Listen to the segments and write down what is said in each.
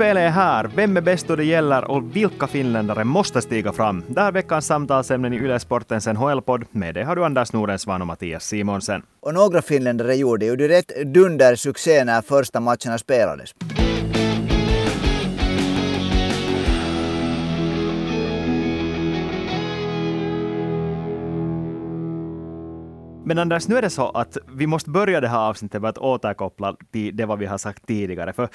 Spelet är här. Vem är bäst då det gäller och vilka finländare måste stiga fram? Det här veckans samtalsämnen i Yle Sportens NHL-podd. Med det har du Anders Nordensvan och Mattias Simonsen. Och några finländare gjorde ju direkt dundersuccé när första matcherna spelades. Men Anders, nu är det så att vi måste börja det här avsnittet med att återkoppla till det vad vi har sagt tidigare. För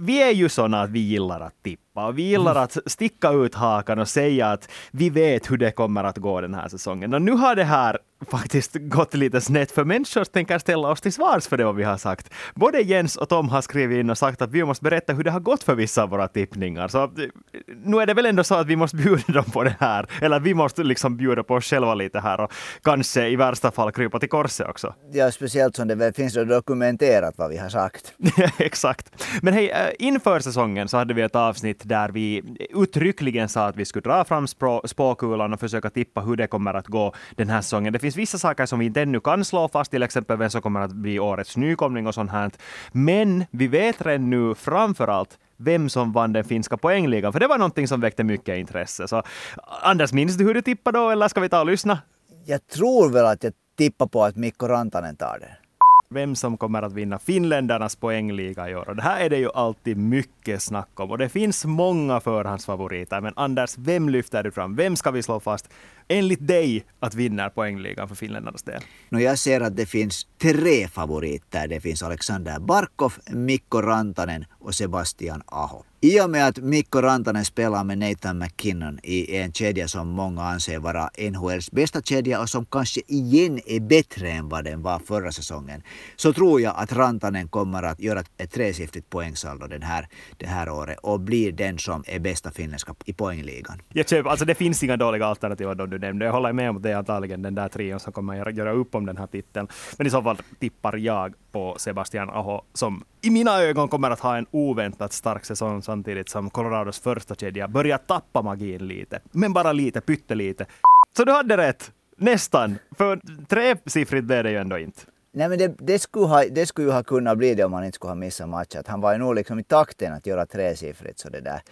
vi är ju såna att vi gillar att tippa. Och vi gillar att sticka ut hakan och säga att vi vet hur det kommer att gå den här säsongen. Och nu har det här faktiskt gått lite snett, för människor tänker ställa oss till svars för det vad vi har sagt. Både Jens och Tom har skrivit in och sagt att vi måste berätta hur det har gått för vissa av våra tippningar. Så nu är det väl ändå så att vi måste bjuda dem på det här. Eller vi måste liksom bjuda på oss själva lite här och kanske i värsta fall krypa till korset också. Ja, speciellt som det väl finns dokumenterat vad vi har sagt. Exakt. Men hej, eh, inför säsongen så hade vi ett avsnitt där vi uttryckligen sa att vi skulle dra fram spåkulan och försöka tippa hur det kommer att gå den här säsongen. Det finns vissa saker som vi inte ännu kan slå fast, till exempel vem som kommer att bli årets nykomling och sånt här. Men vi vet redan nu framför allt vem som vann den finska poängligan, för det var någonting som väckte mycket intresse. Så Anders, minns du hur du tippade då, eller ska vi ta och lyssna? Jag tror väl att jag tippar på att Mikko Rantanen tar det vem som kommer att vinna finländarnas poängliga i år. Och det här är det ju alltid mycket snack om. Och det finns många förhandsfavoriter. Men Anders, vem lyfter du fram? Vem ska vi slå fast enligt dig att vinna poängligan för finländarnas del? No, jag ser att det finns tre favoriter. Det finns Alexander Barkov, Mikko Rantanen och Sebastian Aho. I och med att Mikko Rantanen spelar med Nathan McKinnon i en kedja som många anser vara NHLs bästa kedja och som kanske igen är bättre än vad den var förra säsongen, så tror jag att Rantanen kommer att göra ett tresiffrigt poängsaldo den här, det här året och blir den som är bästa finländska i poängligan. Jag köper, alltså det finns inga dåliga alternativ av de du nämnde. Jag håller med om att det är antagligen den där trion som kommer att göra upp om den här titeln. Men i så fall tippar jag på Sebastian Aho som i mina ögon kommer att ha en oväntat stark säsong samtidigt som Colorados första kedja börjar tappa magin lite. Men bara lite, pyttelite. Så du hade rätt! Nästan! För tresiffrigt blev det ju ändå inte. Nej men det, det, skulle ha, det skulle ju ha kunnat bli det om han inte skulle ha missat matchen. Han var ju nog liksom i takten att göra tresiffrigt så det där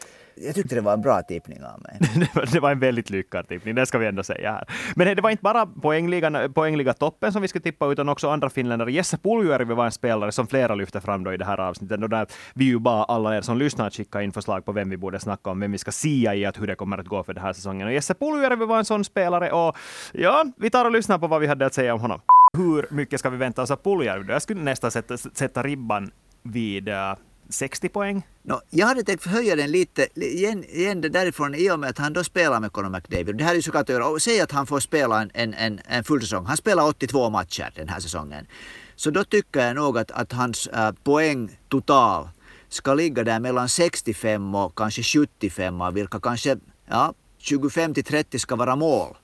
jag tyckte det var en bra tippning av mig. det var en väldigt lyckad tippning, det ska vi ändå säga här. Men det var inte bara poängligan, poängliga toppen som vi skulle tippa, utan också andra finländare. Jesse Puljujärvi var en spelare som flera lyfte fram då i det här avsnittet. Och där vi ju bara alla er som lyssnar att skicka in förslag på vem vi borde snacka om, vem vi ska sia i att hur det kommer att gå för den här säsongen. Och Jesse Puljujärvi var en sån spelare och ja, vi tar och lyssnar på vad vi hade att säga om honom. Hur mycket ska vi vänta oss av Puljujärvi? Jag skulle nästan sätta, sätta ribban vid uh, 60 poäng. No, jag hade tänkt höja den lite igen, igen därifrån i och med att han då spelar med Conor McDavid. Det här är ju såklart att göra. Säg att han får spela en, en, en, en full säsong. Han spelar 82 matcher den här säsongen. Så då tycker jag nog att, att hans äh, poäng total ska ligga där mellan 65 och kanske 75, vilka kanske ja, 25 till 30 ska vara mål.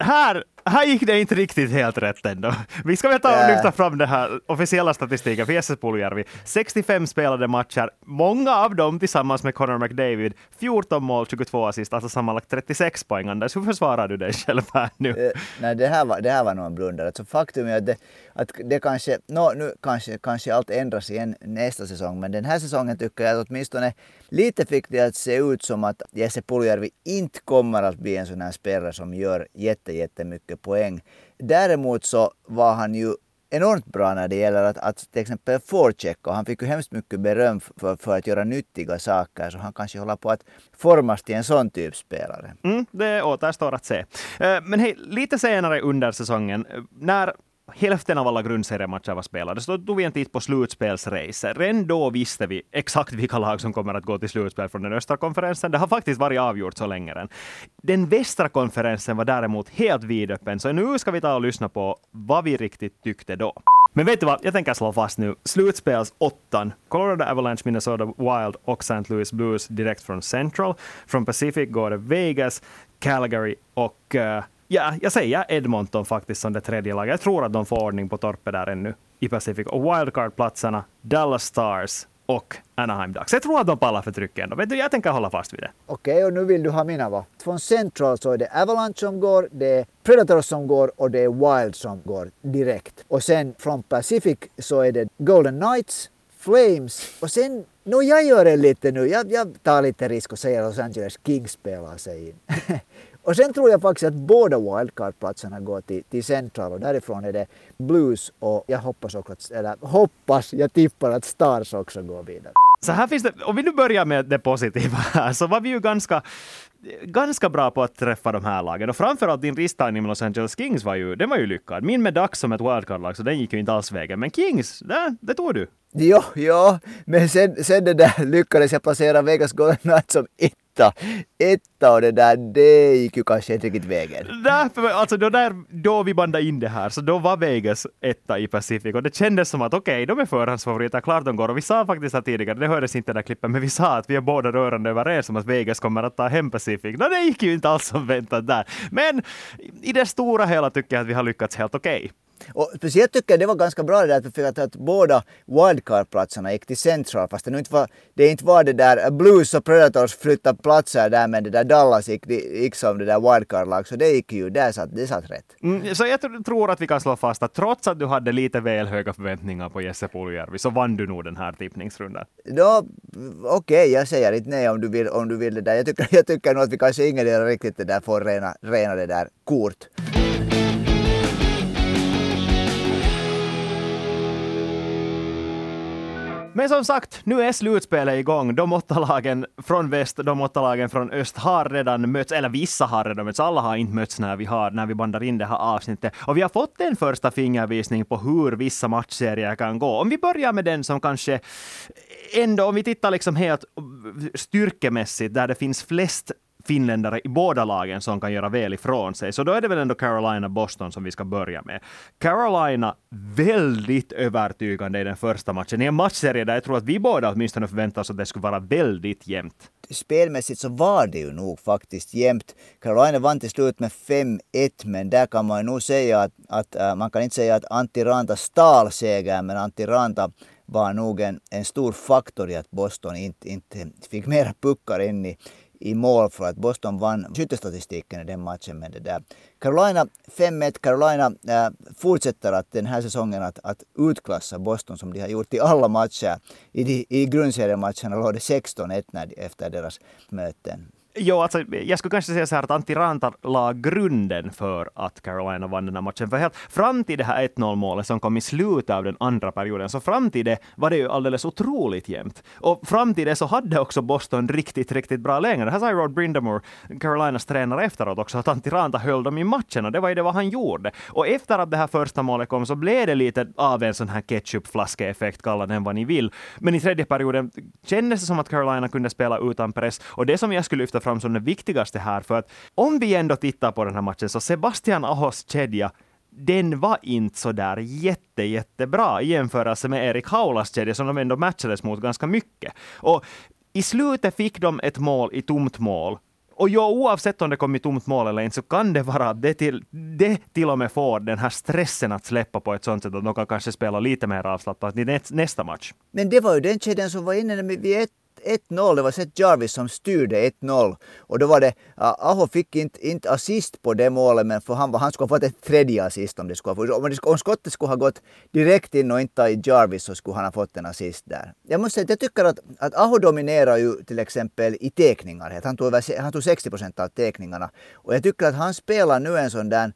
Här här gick det inte riktigt helt rätt ändå. Vi ska väl ta och lyfta fram den här officiella statistiken för Jesse Puljärvi. 65 spelade matcher, många av dem tillsammans med Connor McDavid. 14 mål, 22 assist, alltså sammanlagt 36 poäng. Anders, hur försvarar du dig själv här nu? Eh, nej, det här var, det här var nog en blunder. Alltså, faktum är att det, att det kanske, no, nu kanske, kanske allt ändras igen nästa säsong, men den här säsongen tycker jag att åtminstone lite fick det att se ut som att Jesse Puljärvi inte kommer att bli en sån här spelare som gör jätte, jättemycket poäng. Däremot så var han ju enormt bra när det gäller att, att till exempel forechecka. Han fick ju hemskt mycket beröm för, för att göra nyttiga saker. Så han kanske håller på att formas till en sån typ spelare. Mm, det återstår att se. Eh, men hej, lite senare under säsongen, eh, när hälften av alla grundseriematcher var spelade. Så då tog vi en titt på slutspelsracer. Redan då visste vi exakt vilka lag som kommer att gå till slutspel från den östra konferensen. Det har faktiskt varit avgjort så länge än. Den västra konferensen var däremot helt vidöppen, så nu ska vi ta och lyssna på vad vi riktigt tyckte då. Men vet du vad, jag tänker slå fast nu. Slutspelsåttan. Colorado Avalanche, Minnesota Wild och St. Louis Blues direkt från Central. Från Pacific går det Vegas, Calgary och uh, Ja, jag säger Edmonton faktiskt som det tredje laget. Jag tror att de får ordning på torpet där ännu i Pacific. Och wildcard-platserna, Dallas Stars och Anaheim Ducks. Jag tror att de pallar för trycket ändå. Vet du, jag tänker hålla fast vid det. Okej, okay, och nu vill du ha mina va? Från Central så är det Avalanche som går, det är Predators som går och det är Wild som går direkt. Och sen från Pacific så är det Golden Knights, Flames. Och sen, no jag gör det lite nu, jag, jag tar lite risk och säger Los Angeles Kings spelar sig in. och sen tror jag faktiskt att båda wildcard-platserna går till, till Central och därifrån är det Blues och jag hoppas också, att, eller hoppas, jag tippar att Stars också går vidare. Så här finns det, om vi nu börjar med det positiva här, så var vi ju ganska ganska bra på att träffa de här lagen. Och framförallt din risktagning med Los Angeles Kings var ju, den var ju lyckad. Min med Ducks som ett wildcard-lag, så den gick ju inte alls vägen. Men Kings, det, det tog du. Jo, jo, men sen, sen det där lyckades jag placera Vegas Golden Knights som etta. Etta och det där, det gick ju kanske inte riktigt vägen. Därför, alltså då, där, då vi bandade in det här, så då var Vegas etta i Pacific och det kändes som att okej, okay, de är förhandsfavoriter, klart de går. Och vi sa faktiskt här tidigare, det hördes inte i det där klippet, men vi sa att vi är båda rörande överens om att Vegas kommer att ta hem Pacific. No, det gick ju inte alls som väntat där. Men i det stora hela tycker jag att vi har lyckats helt okej. Okay. Och speciellt tycker jag det var ganska bra det där för att, att båda wildcard-platserna gick till Central fast det, inte var, det inte var det där Blues och Predators flyttade platser där men det där Dallas gick, gick som det där wildcard-lag så det gick ju, där satt, det satt rätt. Mm, så jag tror att vi kan slå fast att trots att du hade lite väl höga förväntningar på Jesse Puljujärvi så vann du nog den här tippningsrundan. Okej, okay, jag säger inte nej om du vill, om du vill det där. Jag tycker, jag tycker nog att vi kanske ingen riktigt det där får rena, rena det där kort. Men som sagt, nu är slutspelet igång. De åtta lagen från väst, de åtta lagen från öst har redan mötts, eller vissa har redan mötts, alla har inte mötts när vi, har, när vi bandar in det här avsnittet. Och vi har fått en första fingervisning på hur vissa matchserier kan gå. Om vi börjar med den som kanske ändå, om vi tittar liksom helt styrkemässigt, där det finns flest finländare i båda lagen som kan göra väl ifrån sig. Så då är det väl ändå Carolina-Boston som vi ska börja med. Carolina väldigt övertygande i den första matchen. I en matchserie där jag tror att vi båda åtminstone förväntar oss att det skulle vara väldigt jämnt. Spelmässigt så var det ju nog faktiskt jämnt. Carolina vann till slut med 5-1, men där kan man ju nog säga att, att äh, man kan inte säga att Antti Ranta stal segern, men Antti Ranta var nog en, en stor faktor i att Boston inte, inte fick mera puckar in i, i mål för att Boston vann skyttestatistiken i den matchen. med det där. Carolina 5-1. Carolina äh, fortsätter att den här säsongen att, att utklassa Boston som de har gjort i alla matcher. I, de, i grundseriematcherna låg det 16-1 efter deras möten. Jo, alltså, jag skulle kanske säga så här att Antti Ranta la grunden för att Carolina vann den här matchen. För helt fram till det här 1-0 målet som kom i slutet av den andra perioden, så fram till det var det ju alldeles otroligt jämnt. Och fram till det så hade också Boston riktigt, riktigt bra längre. Det här sa Rod Brindamore, Carolinas tränare efteråt också, att Antti Ranta höll dem i matchen och det var ju det vad han gjorde. Och efter att det här första målet kom så blev det lite av en sån här ketchupflaskeeffekt, kalla den vad ni vill. Men i tredje perioden kändes det som att Carolina kunde spela utan press. Och det som jag skulle lyfta fram som det viktigaste här, för att om vi ändå tittar på den här matchen, så Sebastian Ahos kedja den var inte så där jätte, jättebra i jämförelse med Erik Haulas kedja som de ändå matchades mot ganska mycket. Och i slutet fick de ett mål i tomt mål och jo, oavsett om det kom i tomt mål eller inte, så kan det vara att det till, det till och med får den här stressen att släppa på ett sånt sätt att de kan kanske spela lite mer avslappnat i nästa match. Men det var ju den kedjan som var inne när vi 1-0, det var Seth Jarvis som styrde 1-0. Och då var det, uh, Aho fick inte, inte assist på det målet, men för han, han skulle ha fått ett tredje assist om det skulle ha om, om skottet skulle ha gått direkt in och inte tagit Jarvis så skulle han ha fått en assist där. Jag måste säga att jag tycker att, att Aho dominerar ju till exempel i teckningar. Han tog, han tog 60 procent av teckningarna. Och jag tycker att han spelar nu en sån där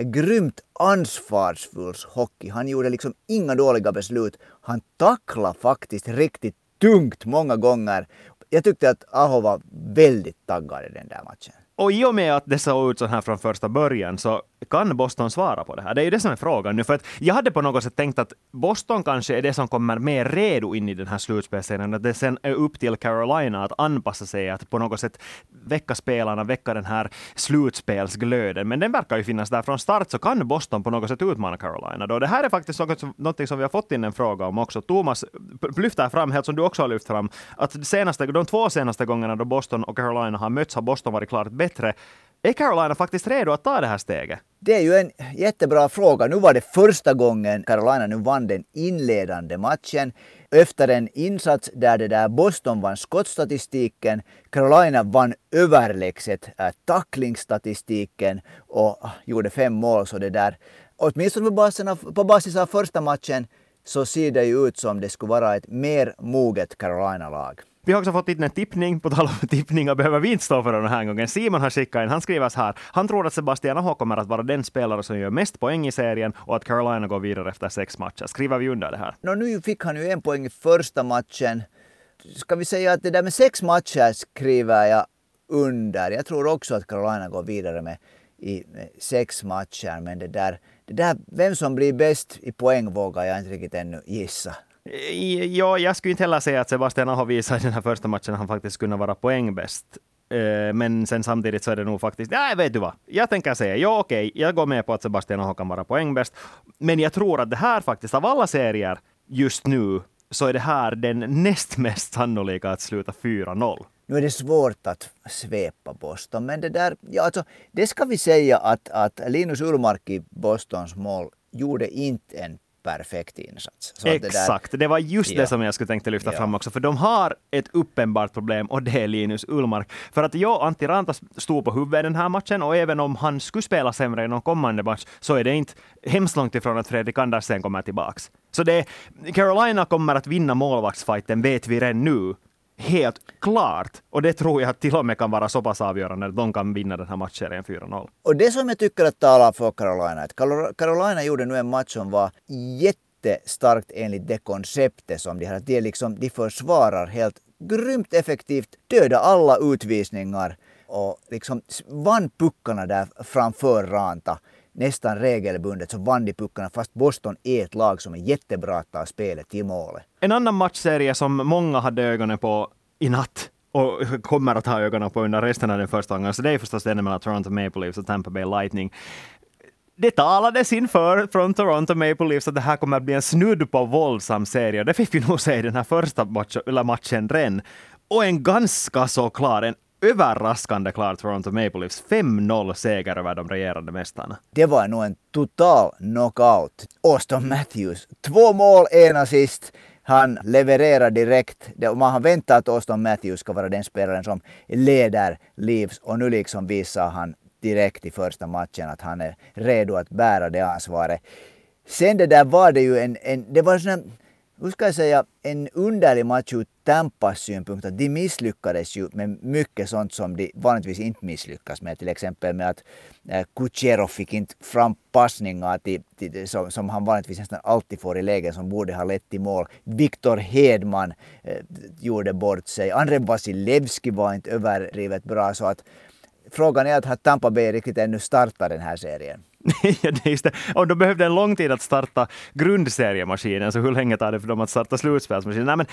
grymt ansvarsfull hockey. Han gjorde liksom inga dåliga beslut. Han tacklade faktiskt riktigt tungt många gånger. Jag tyckte att Aho var väldigt taggad i den där matchen. Och i och med att det såg ut så här från första början så kan Boston svara på det här? Det är ju det som är frågan nu. För att jag hade på något sätt tänkt att Boston kanske är det som kommer mer redo in i den här slutspelsserien. Att det sen är upp till Carolina att anpassa sig, att på något sätt väcka spelarna, väcka den här slutspelsglöden. Men den verkar ju finnas där från start, så kan Boston på något sätt utmana Carolina. Då det här är faktiskt något som, något som vi har fått in en fråga om också. Thomas lyfter fram, helt som du också har lyft fram, att senaste, de två senaste gångerna då Boston och Carolina har mötts har Boston varit klart bättre. Är Carolina faktiskt redo att ta det här steget? Det är ju en jättebra fråga. Nu var det första gången Carolina nu vann den inledande matchen. Efter en insats där det där Boston vann skottstatistiken, Carolina vann överlägset äh, tacklingsstatistiken och ah, gjorde fem mål. Så det där, åtminstone på basis, av, på basis av första matchen så ser det ju ut som det skulle vara ett mer moget Carolina-lag. Vi har också fått in en tippning. På tal om tippningar behöver vi inte stå för den här gången. Simon har skickat in, han skriver så här. Han tror att Sebastian Aho kommer att vara den spelare som gör mest poäng i serien och att Carolina går vidare efter sex matcher. Skriver vi under det här? No, nu fick han ju en poäng i första matchen. Ska vi säga att det där med sex matcher skriver jag under. Jag tror också att Carolina går vidare med, i, med sex matcher, men det där, det där, vem som blir bäst i poäng vågar jag inte riktigt ännu gissa. Eh, ja, jag skulle inte heller säga att Sebastian Aho visat i den här första matchen att han faktiskt kunde vara poängbäst. Eh, men sen samtidigt så är det nog faktiskt, nej vet du vad, jag tänker säga, ja okej, jag går med på att Sebastian Aho kan vara poängbäst. Men jag tror att det här faktiskt, av alla serier just nu, så är det här den näst mest sannolika att sluta 4-0. Nu är det svårt att svepa Boston, men det där, ja alltså, det ska vi säga att, att Linus Ullmark i Bostons mål gjorde inte en perfekt insats. Så Exakt, det, där, det, var just ja. det som jag skulle tänkte lyfta ja. fram också, för de har ett uppenbart problem och det är Linus Ullmark. För att jag och Antti Ranta stod på huvudet i den här matchen och även om han skulle spela sämre i någon kommande match så är det inte hemskt långt ifrån att Fredrik Andersen kommer tillbaks. Så det, Carolina kommer att vinna målvaktsfighten vet vi redan nu helt klart. Och det tror jag till och med kan vara så pass avgörande att de kan vinna den här matchserien 4-0. Och det som jag tycker att talar för Carolina, att Carolina gjorde nu en match som var jättestarkt enligt det konceptet som de har. De, liksom, de försvarar helt grymt effektivt, döda alla utvisningar och liksom vann puckarna där framför Ranta nästan regelbundet så vann de puckarna fast Boston är ett lag som är jättebra att ta spelet till målet. En annan matchserie som många hade ögonen på i natt och kommer att ha ögonen på under resten av den första gången, så det är förstås den mellan Toronto Maple Leafs och Tampa Bay Lightning. Det talades inför från Toronto Maple Leafs att det här kommer att bli en snudd på våldsam serie. Det fick vi nog se i den här första matchen, eller matchen ren. Och en ganska så klar, en överraskande klar Toronto Maple Leafs 5-0 seger över de regerande mästarna. Det var nog en total knockout. Auston Matthews, två mål, en assist. Han levererar direkt. Man har väntat att Auston Matthews ska vara den spelaren som leder Leafs och nu liksom visar han direkt i första matchen att han är redo att bära det ansvaret. Sen det där var det ju en, en det var sån hur ska jag säga, en underlig match ur Tampas synpunkt. Att de misslyckades ju med mycket sånt som de vanligtvis inte misslyckas med. Till exempel med att Kutjerov Kucherov fick inte fram passningar till, till, som, som, han vanligtvis nästan alltid får i lägen som borde ha lett till mål. Viktor Hedman eh, gjorde bort sig. Andrei Vasilevski var inte överdrivet bra. Så att frågan är att har Tampa Bay riktigt ännu startat den här serien? ja, det just det. Och de behövde en lång tid att starta grundseriemaskinen, så hur länge tar det för dem att starta slutspelsmaskinen? Nej, men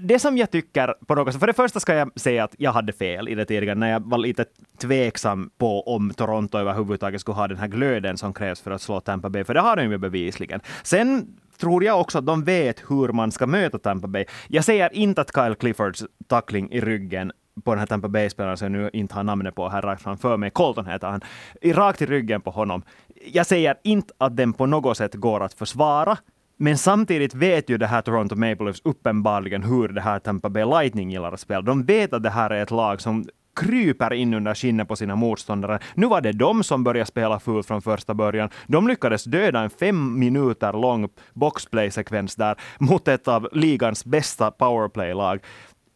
det som jag tycker på något sätt, för det första ska jag säga att jag hade fel i det tidigare, när jag var lite tveksam på om Toronto överhuvudtaget skulle ha den här glöden som krävs för att slå Tampa Bay, för det har de ju bevisligen. Sen tror jag också att de vet hur man ska möta Tampa Bay. Jag säger inte att Kyle Cliffords tackling i ryggen på den här Tampa Bay-spelaren som jag nu inte har namnet på här rakt framför mig. Colton heter han. Rakt i ryggen på honom. Jag säger inte att den på något sätt går att försvara, men samtidigt vet ju det här Toronto Maple Leafs uppenbarligen hur det här Tampa Bay Lightning gillar att spela. De vet att det här är ett lag som kryper in under skinnet på sina motståndare. Nu var det de som började spela fult från första början. De lyckades döda en fem minuter lång boxplay-sekvens där mot ett av ligans bästa powerplay-lag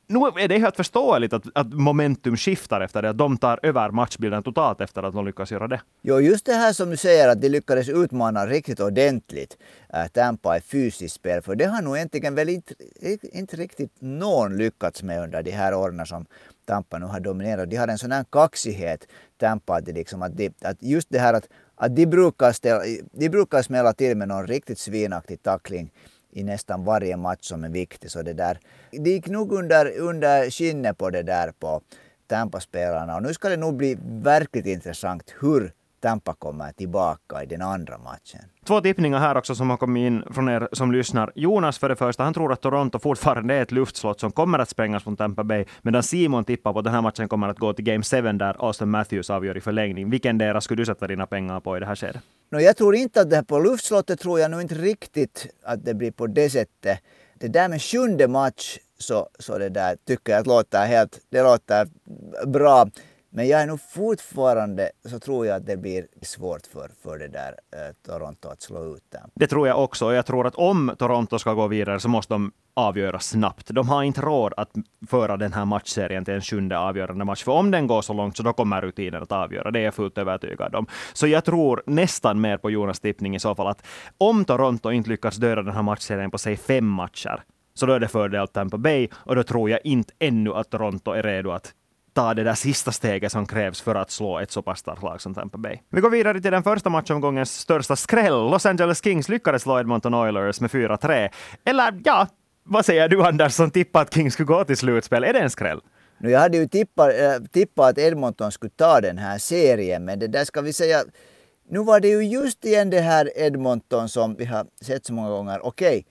nu är det helt förståeligt att, att momentum skiftar efter det, att de tar över matchbilden totalt efter att de lyckas göra det. Jo, just det här som du säger att de lyckades utmana riktigt ordentligt äh, Tampa i fysiskt spel, för det har nog egentligen väl inte, inte riktigt någon lyckats med under de här åren som Tampa nu har dominerat. De har en sån här kaxighet, Tampa, att, liksom, att, de, att just det här att, att de, brukar ställa, de brukar smälla till med någon riktigt svinaktig tackling i nästan varje match som är viktig. Så det, där, det gick nog under, under skinnet på det där på Tampa-spelarna. Och nu ska det nog bli verkligt intressant hur Tampa kommer tillbaka i den andra matchen. Två tippningar här också som har kommit in från er som lyssnar. Jonas för det första, han tror att Toronto fortfarande är ett luftslott som kommer att sprängas från Tampa Bay, medan Simon tippar på att den här matchen kommer att gå till Game 7 där Austin Matthews avgör i förlängning. Vilken deras skulle du sätta dina pengar på i det här skedet? No, jag tror inte att det här på luftslottet tror jag nog inte riktigt att det blir på det sättet. Det där med sjunde match så, så det där tycker jag att låter helt, det låter bra. Men jag är nog fortfarande, så tror jag att det blir svårt för, för det där eh, Toronto att slå ut dem. Det tror jag också. Jag tror att om Toronto ska gå vidare så måste de avgöra snabbt. De har inte råd att föra den här matchserien till en sjunde avgörande match. För om den går så långt så då kommer rutinen att avgöra. Det är jag fullt övertygad om. Så jag tror nästan mer på Jonas tippning i så fall att om Toronto inte lyckas döda den här matchserien på säg fem matcher så då är det fördel Tampa Bay och då tror jag inte ännu att Toronto är redo att ta det där sista steget som krävs för att slå ett så pass starkt lag som Tampa Bay. Vi går vidare till den första matchomgångens största skräll. Los Angeles Kings lyckades slå Edmonton Oilers med 4-3. Eller ja, vad säger du Anders som tippade att Kings skulle gå till slutspel? Är det en skräll? Nu, jag hade ju tippat, äh, eh, tippat att Edmonton skulle ta den här serien, men det där ska vi säga nu var det ju just igen det här Edmonton som vi har sett så många gånger. Okej, okay,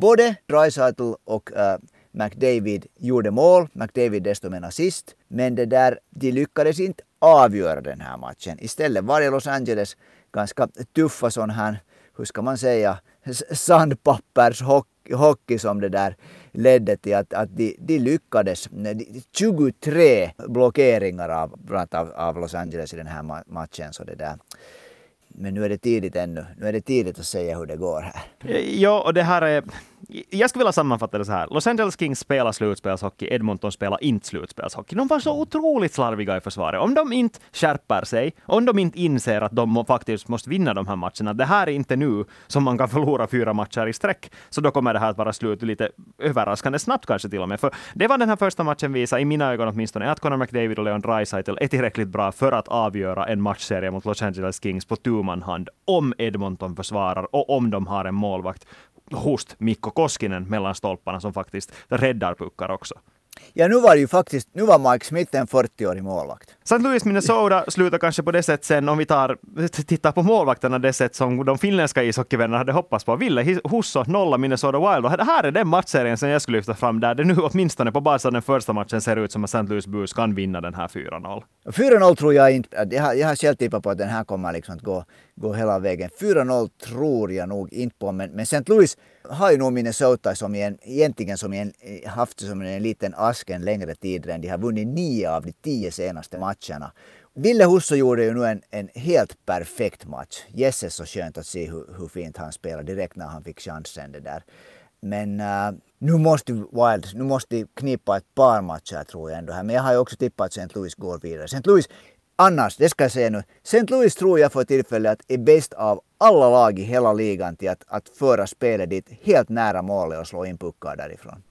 både Dreisaitl och äh, McDavid gjorde mål, McDavid desto mer assist. Men det där, de lyckades inte avgöra den här matchen. Istället var det Los Angeles ganska tuffa sån här, hur ska man säga, sandpappershockey som det där ledde till att, att de, de lyckades. 23 blockeringar av, av, av Los Angeles i den här matchen. Så det där men nu är det tidigt ännu. Nu är det tidigt att säga hur det går här. Ja, och det här är jag skulle vilja sammanfatta det så här. Los Angeles Kings spelar slutspelshockey, Edmonton spelar inte slutspelshockey. De var så otroligt slarviga i försvaret. Om de inte skärper sig, om de inte inser att de faktiskt måste vinna de här matcherna, det här är inte nu som man kan förlora fyra matcher i sträck, så då kommer det här att vara slut lite överraskande snabbt kanske till och med. För det var den här första matchen visade, i mina ögon åtminstone, att Connor McDavid och Leon Draisaitl är tillräckligt bra för att avgöra en matchserie mot Los Angeles Kings på tu hand, om Edmonton försvarar och om de har en målvakt host Mikko Koskinen mellan stolparna som faktiskt räddar puckar också. Ja, nu var ju faktiskt, nu var Mike Smith en 40-årig målvakt. St. Louis, Minnesota slutar kanske på det sätt sen, om vi tar, tittar på målvakterna, det sätt som de finländska ishockeyvännerna hade hoppats på. Ville Husso nolla Minnesota Wild. Och det här är den matchserien som jag skulle lyfta fram, där det nu åtminstone på av den första matchen ser ut som att St. Louis Blues kan vinna den här 4-0. 4-0 tror jag inte, jag har, jag har själv tippat på att den här kommer liksom att gå, gå hela vägen. 4-0 tror jag nog inte på, men, men St. Louis har ju nog Minnesota som en, egentligen som en, eh, haft som en liten ask en längre tid än De har vunnit nio av de tio senaste matcherna. Ville Husso gjorde ju nu en, en helt perfekt match. Jesses så skönt att se hur, hur fint han spelade direkt när han fick chansen det där. Men uh, nu måste Wild, nu måste de knipa ett par matcher tror jag ändå här. Men jag har ju också tippat att St. Louis går vidare. St. Louis Annars, det ska jag säga nu, St. Louis tror jag för tillfället är bäst av alla lag i hela ligan till att, att föra spelet dit helt nära målet och slå in puckar därifrån.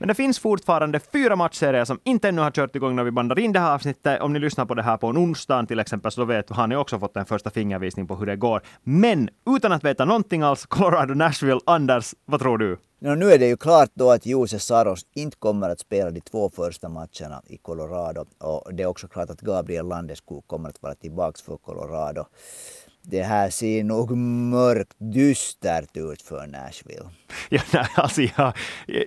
Men det finns fortfarande fyra matchserier som inte ännu har kört igång när vi bandar in det här avsnittet. Om ni lyssnar på det här på en onsdag till exempel, så vet, har ni också fått en första fingervisning på hur det går. Men utan att veta någonting alls, Colorado, Nashville, Anders, vad tror du? No, nu är det ju klart då att Jose Saros inte kommer att spela de två första matcherna i Colorado. Och det är också klart att Gabriel Landeskog kommer att vara tillbaka för Colorado det här ser nog mörkt dystert ut för Nashville. Ja, nej, alltså jag,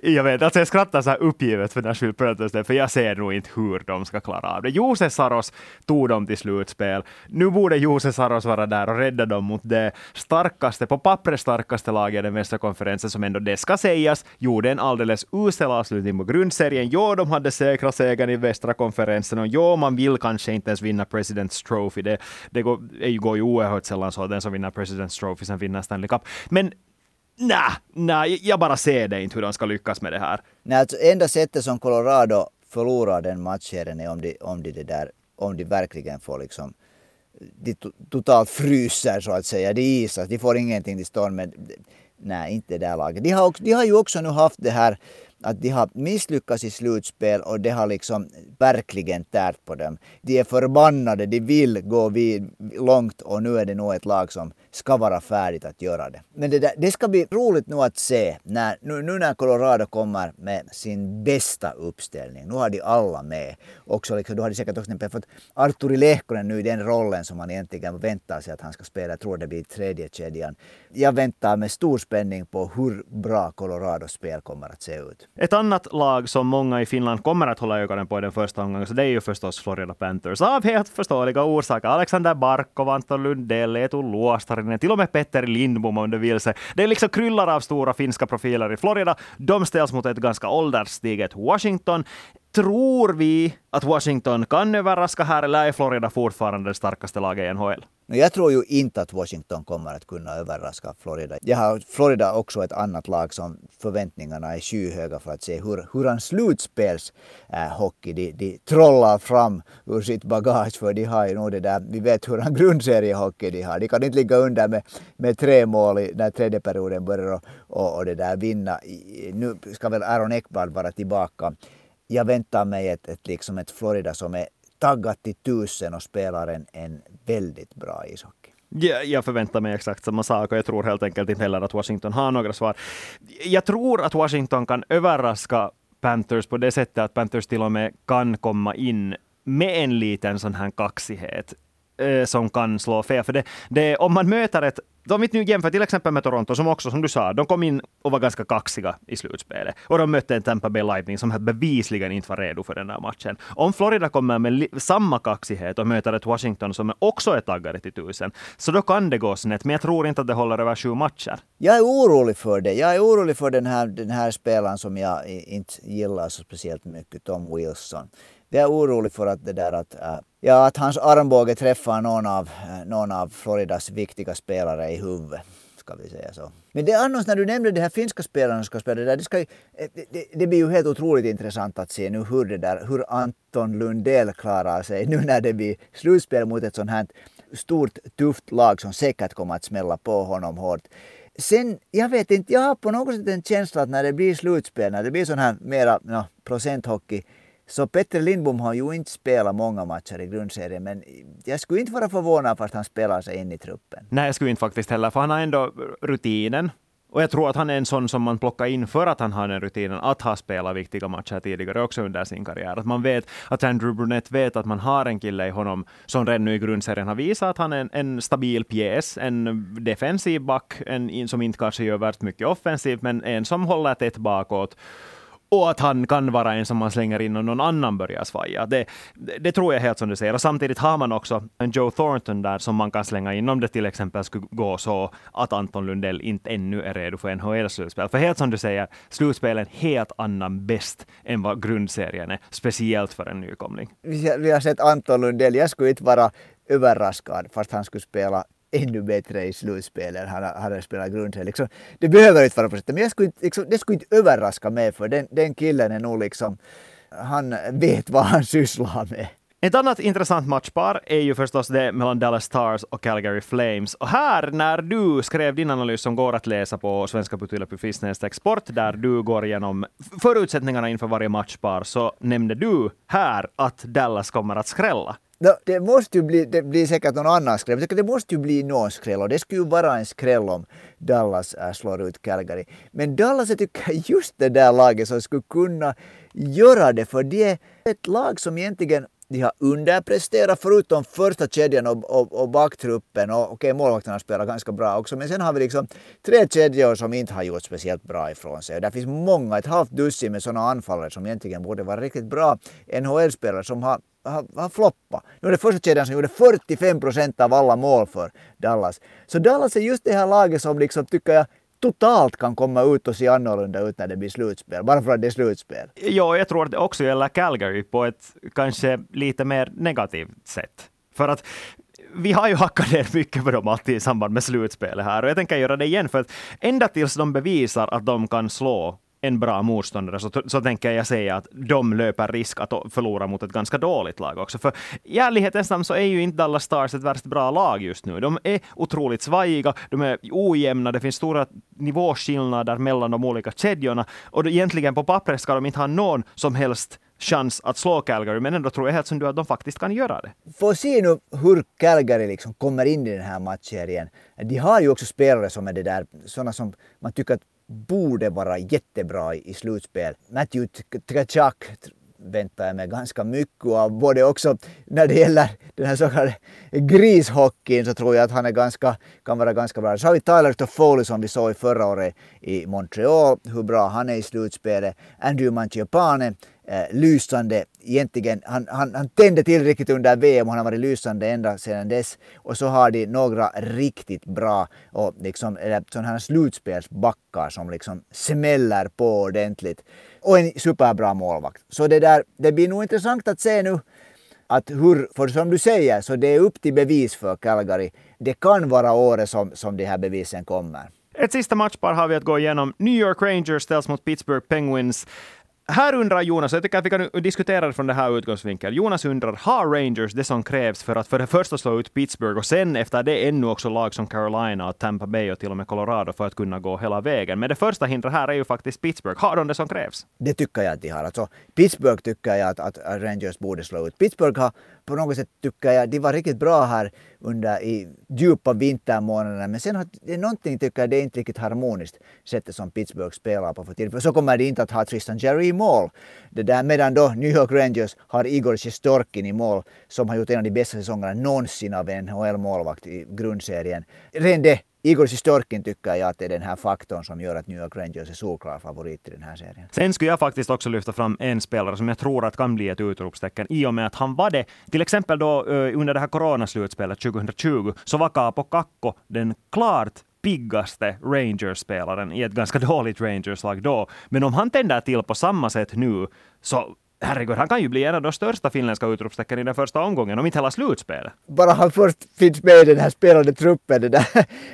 jag vet, alltså jag skrattar så här uppgivet för Nashville Predators, för jag ser nog inte hur de ska klara av det. Jose Saros tog dem till slutspel. Nu borde Jose Saros vara där och rädda dem mot det starkaste, på pappret starkaste laget i den västra konferensen, som ändå det ska sägas, gjorde en alldeles usel avslutning på grundserien. Jo, de hade säkra segern i västra konferensen och jo, man vill kanske inte ens vinna President's Trophy. Det, det går, det går ju oerhört sällan så att den som vinner President's Trophy sen vinner Stanley Cup. Men nej, nej, jag bara ser det inte hur de ska lyckas med det här. Nej, alltså enda sättet som Colorado förlorar den matchserien är om de, om de, det där, om de verkligen får liksom de totalt fryser så att säga. De isas, alltså, de får ingenting till stånd. Men nej, inte det där laget. De har, också, de har ju också nu haft det här att de har misslyckats i slutspel och det har liksom verkligen tärt på dem. De är förbannade, de vill gå vid, långt och nu är det nog ett lag som ska vara färdigt att göra det. Men det, där, det ska bli roligt nu att se när, nu, nu när Colorado kommer med sin bästa uppställning. Nu har de alla med. Också liksom, då har de säkert också fått Arturi Lehkonen nu i den rollen som man egentligen väntar sig att han ska spela. Jag tror det blir tredje kedjan. Jag väntar med stor spänning på hur bra Colorados spel kommer att se ut. Ett annat lag som många i Finland kommer att hålla ögonen på i den första omgången, så det är ju förstås Florida Panthers. Av helt förståeliga orsaker. Alexander Barkov, Anton Lundell, Eetu Luostarinen, till och med Petter Lindbom om du vill se. Det är liksom kryllar av stora finska profiler i Florida. De ställs mot ett ganska ålderstiget Washington. Tror vi att Washington kan överraska här eller är Florida fortfarande det starkaste laget i NHL? Jag tror ju inte att Washington kommer att kunna överraska Florida. Jag har Florida också ett annat lag som förväntningarna är skyhöga för att se hur, hur han slutspelshockey äh, de, de trollar fram ur sitt bagage. För de har ju nog det där, vi vet hur han grundseriehockey de har. De kan inte ligga under med, med tre mål i, när tredje perioden börjar och, och, och det där vinna. Nu ska väl Aaron Ekblad vara tillbaka jag väntar mig ett, ett, liksom ett Florida som är taggat till tusen och spelar en, en väldigt bra ishockey. Ja, jag förväntar mig exakt samma sak och jag tror helt enkelt inte heller att Washington har några svar. Jag tror att Washington kan överraska Panthers på det sättet att Panthers till och med kan komma in med en liten sån här kaxighet eh, som kan slå fel. För det, det, om man möter ett om vi nu jämför till exempel med Toronto, som också, som du sa, de kom in och var ganska kaxiga i slutspelet. Och de mötte en Tampa Bay Lightning som bevisligen inte var redo för den där matchen. Om Florida kommer med samma kaxighet och möter ett Washington som också är taggade till tusen, så då kan det gå snett. Men jag tror inte att det håller över sju matcher. Jag är orolig för det. Jag är orolig för den här, den här spelaren som jag inte gillar så speciellt mycket, Tom Wilson. Det är orolig för att det där att, äh, ja, att hans armbåge träffar någon av, äh, någon av Floridas viktiga spelare i huvudet. Ska vi säga så. Men det är annars när du nämnde de här finska spelarna som ska spela det där, det, ska, ju, äh, det, det blir ju helt otroligt intressant att se nu hur det där, hur Anton Lundell klarar sig nu när det blir slutspel mot ett sånt här stort tufft lag som säkert kommer att smälla på honom hårt. Sen, jag vet inte, jag har på något sätt en känsla att när det blir slutspel, när det blir sån här mera no, procenthockey, så Petter Lindbom har ju inte spelat många matcher i grundserien men jag skulle inte vara förvånad fast han spelar sig in i truppen. Nej, jag skulle inte faktiskt heller, för han har ändå rutinen. Och jag tror att han är en sån som man plockar in för att han har den rutinen att ha spelat viktiga matcher tidigare också under sin karriär. Att man vet att Andrew Brunette vet att man har en kille i honom som redan nu i grundserien har visat att han är en, en stabil pjäs, en defensiv back, en som inte kanske gör värt mycket offensivt, men en som håller tätt bakåt och att han kan vara en som man slänger in och någon annan börjar svaja. Det, det, tror jag helt som du säger. Och samtidigt har man också en Joe Thornton där som man kan slänga in om det till exempel skulle gå så att Anton Lundell inte ännu är redo för NHL-slutspel. För helt som du säger, slutspel är en helt annan bäst än vad grundserien är, speciellt för en nykomling. Vi har sett Anton Lundell, jag skulle inte vara överraskad fast han skulle spela ännu bättre i slutspelet. Han har spelat grundserien. Liksom, det behöver inte vara på sättet, men jag skulle inte, liksom, det skulle inte överraska mig för den, den killen är nog liksom, han vet vad han sysslar med. Ett annat intressant matchpar är ju förstås det mellan Dallas Stars och Calgary Flames. Och här, när du skrev din analys som går att läsa på Svenska Putilapy Sport, där du går igenom förutsättningarna inför varje matchpar, så nämnde du här att Dallas kommer att skrälla. Det måste ju bli, det blir säkert någon annan skräll. Det måste ju bli någon skräll och det skulle ju vara en skräll om Dallas äh, slår ut Calgary. Men Dallas är tycker just det där laget som skulle kunna göra det för det är ett lag som egentligen de har underpresterat förutom första kedjan och, och, och backtruppen. Och, okej, okay, målvakterna spelar ganska bra också. Men sen har vi liksom tre kedjor som inte har gjort speciellt bra ifrån sig. Och där finns många, ett halvt dussin med sådana anfallare som egentligen borde vara riktigt bra NHL-spelare som har har, floppat. Nu är det första kedjan som gjorde 45 procent av alla mål för Dallas. Så Dallas är just det här laget som liksom tycker jag totalt kan komma ut och se annorlunda ut när det blir slutspel, bara för att det är slutspel. Ja, jag tror att det också gäller Calgary på ett kanske lite mer negativt sätt. För att vi har ju hackat ner mycket på dem alltid i samband med slutspelet här och jag tänker göra det igen för att ända tills de bevisar att de kan slå en bra motståndare så, så tänker jag säga att de löper risk att förlora mot ett ganska dåligt lag också. För i ärlighetens namn så är ju inte Dallas Stars ett värst bra lag just nu. De är otroligt svajiga, de är ojämna, det finns stora nivåskillnader mellan de olika kedjorna och egentligen på pappret ska de inte ha någon som helst chans att slå Calgary, men ändå tror jag helt som du att de faktiskt kan göra det. Få se nu hur Calgary liksom kommer in i den här matchserien. De har ju också spelare som är det där, sådana som man tycker att borde vara jättebra i slutspel. Matthew Tkachuk, väntar jag mig ganska mycket av. Både också när det gäller den här så kallade grishockeyn så tror jag att han är ganska, kan vara ganska bra. Så har vi Tyler Toffoli som vi såg i förra året i Montreal, hur bra han är i slutspelet. Andrew Mangiapane eh, lysande egentligen. Han, han, han tände tillräckligt under VM och han har varit lysande ända sedan dess. Och så har de några riktigt bra och liksom, sådana här slutspelsbackar som liksom smäller på ordentligt. Och en superbra målvakt. Så det där, det blir nog intressant att se nu att hur, för som du säger, så det är upp till bevis för Calgary. Det kan vara året som, som de här bevisen kommer. Ett sista matchpar har vi att gå igenom. New York Rangers ställs mot Pittsburgh Penguins. Här undrar Jonas, jag tycker att vi kan diskutera det från den här utgångsvinkeln. Jonas undrar, har Rangers det som krävs för att för det första slå ut Pittsburgh och sen efter det ännu också lag som Carolina, och Tampa Bay och till och med Colorado för att kunna gå hela vägen. Men det första hindret här är ju faktiskt Pittsburgh. Har de det som krävs? Det tycker jag att de har. Alltså, Pittsburgh tycker jag att, att Rangers borde slå ut. Pittsburgh har på något sätt tycker jag, de var riktigt bra här under i djupa vintermånaderna. Men sen har det är någonting tycker jag, det är inte riktigt harmoniskt sättet som Pittsburgh spelar på för tillfället. För så kommer de inte att ha Tristan Jerry i mål. Det där, medan då New York Rangers har Igor Sjestorkin i mål som har gjort en av de bästa säsongerna någonsin av en NHL-målvakt i grundserien. Redan det Igor Sistorkin tycker jag att det är den här faktorn som gör att New York Rangers är solklar favorit i den här serien. Sen skulle jag faktiskt också lyfta fram en spelare som jag tror att kan bli ett utropstecken i och med att han var det. Till exempel då eh, under det här coronaslutspelet 2020 så var Kaapo Kakko den klart piggaste Rangers-spelaren i ett ganska dåligt Rangers-lag då. Men om han tänder till på samma sätt nu så herregud, han kan ju bli en av de största finländska utropstecken i den första omgången, om inte hela slutspelet. Bara han först finns med i den här spelande truppen. Det där.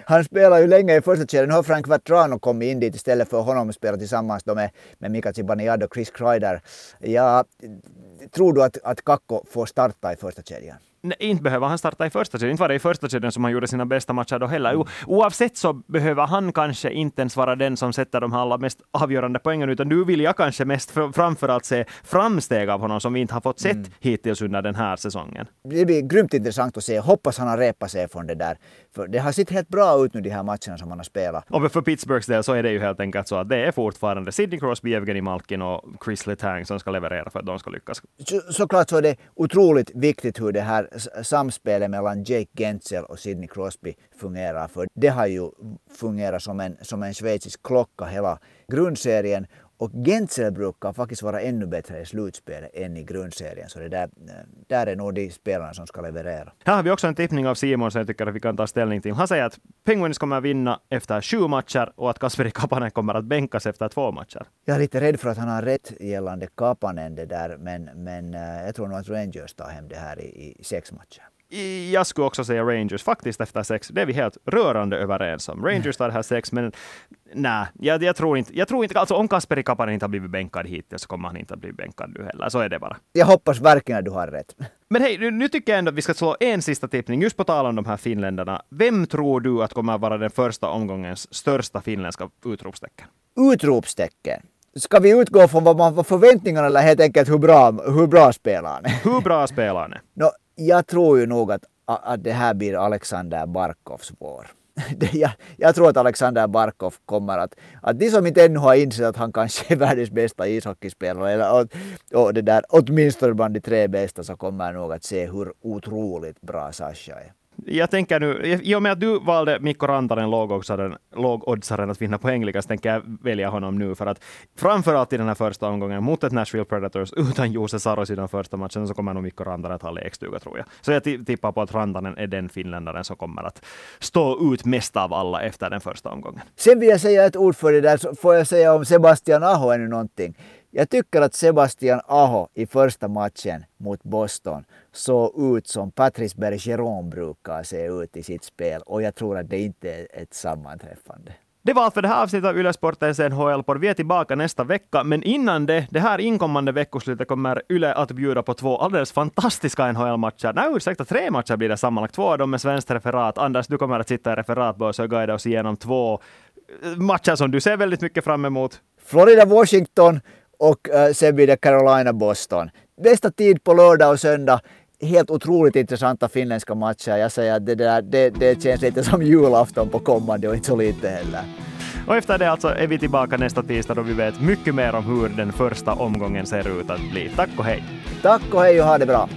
Han spelar ju länge i första kedjan. Nu har Frank Vatrano kommit in dit istället för honom och spelat tillsammans med, med Mika Zibanejad och Chris Kreider. Ja, tror du att, att Kakko får starta i första kedjan? Nej, inte behöver han starta i första kedjan. Inte var det i första kedjan som han gjorde sina bästa matcher då heller. O, oavsett så behöver han kanske inte ens vara den som sätter de allra mest avgörande poängen, utan nu vill jag kanske mest framförallt se framsteg av honom som vi inte har fått sett mm. hittills under den här säsongen. Det blir grymt intressant att se. Hoppas han har repat sig från det där. För det har sett helt bra ut nu de här matcherna som han har spelat. Och för Pittsburghs del så är det ju helt enkelt så att det är fortfarande Sidney Crosby, Evgeni Malkin och Chris Letang som ska leverera för att de ska lyckas. Så, såklart så är det otroligt viktigt hur det här samspelet mellan Jake Gensel och Sidney Crosby fungerar. För det har ju fungerat som en, som en schweizisk klocka hela grundserien och Gentzel brukar faktiskt vara ännu bättre i slutspelet än i grundserien. Så det där, där är nog de spelarna som ska leverera. Här har vi också en tippning av Simon som jag tycker att vi kan ta ställning till. Han säger att Penguins kommer vinna efter sju matcher och att Kasperi Kapanen kommer att bänkas efter två matcher. Jag är lite rädd för att han har rätt gällande Kapanen det där, men, men eh, jag tror nog att Rangers tar hem det här i, i sex matcher jag skulle också säga Rangers, faktiskt efter sex. Det är vi helt rörande överens om. Rangers tar här sex, men nej, jag, jag, tror inte, jag tror inte, alltså om Kasperi Kapanen inte har blivit bänkad hittills så kommer han inte att bli bänkad nu heller. Så är det bara. Jag hoppas verkligen att du har rätt. Men hej, nu, nu tycker jag ändå att vi ska slå en sista tippning, just på tal om de här finländarna. Vem tror du att kommer att vara den första omgångens största finländska utropstecken? Utropstecken? Ska vi utgå från vad man får förväntningarna eller helt enkelt hur bra, hur bra spelar han Hur bra spelar no, jag tror ju nog att, att det här blir Alexander Barkovs vår. jag, jag, tror att Alexander Barkov kommer att, att de som inte ännu har insett att han kanske är världens bästa ishockeyspelare, eller och, och det där, åtminstone bland de tre bästa, så kommer nog att se hur otroligt bra Sasha är jag tänker nu, i och med att du valde Mikko Rantanen, lågoddsaren, lågoddsaren att vinna poängliga, så tänker jag välja honom nu. För att framförallt i den här första omgången mot ett Nashville Predators utan Jose Saros i den första matchen, så kommer nog Mikko Rantanen att ha lekstuga, tror jag. Så jag tippar på att Rantanen är den finländaren som kommer att stå ut mest av alla efter den första omgången. Sen vill jag säga ett ord för det där, så får jag säga om Sebastian Aho ännu någonting. Jag tycker att Sebastian Aho i första matchen mot Boston såg ut som Patrice Bergeron brukar se ut i sitt spel och jag tror att det inte är ett sammanträffande. Det var allt för det här avsnittet av Yle Sportens NHL-podd. Vi är tillbaka nästa vecka, men innan det, det här inkommande veckoslutet kommer Yle att bjuda på två alldeles fantastiska NHL-matcher. Nej, ursäkta, tre matcher blir det sammanlagt. Två av dem med svenskt referat. Anders, du kommer att sitta i referatbåset och guida oss igenom två matcher som du ser väldigt mycket fram emot. Florida-Washington och uh, sen blir det Carolina-Boston. Bästa tid på lördag och söndag. Helt otroligt intressanta finländska matcher. Jag säger att det, där, det, det känns lite som julafton på kommande och inte så lite heller. Och efter det alltså är vi tillbaka nästa tisdag då vi vet mycket mer om hur den första omgången ser ut att bli. Tack och hej! Tack och hej och ha det bra!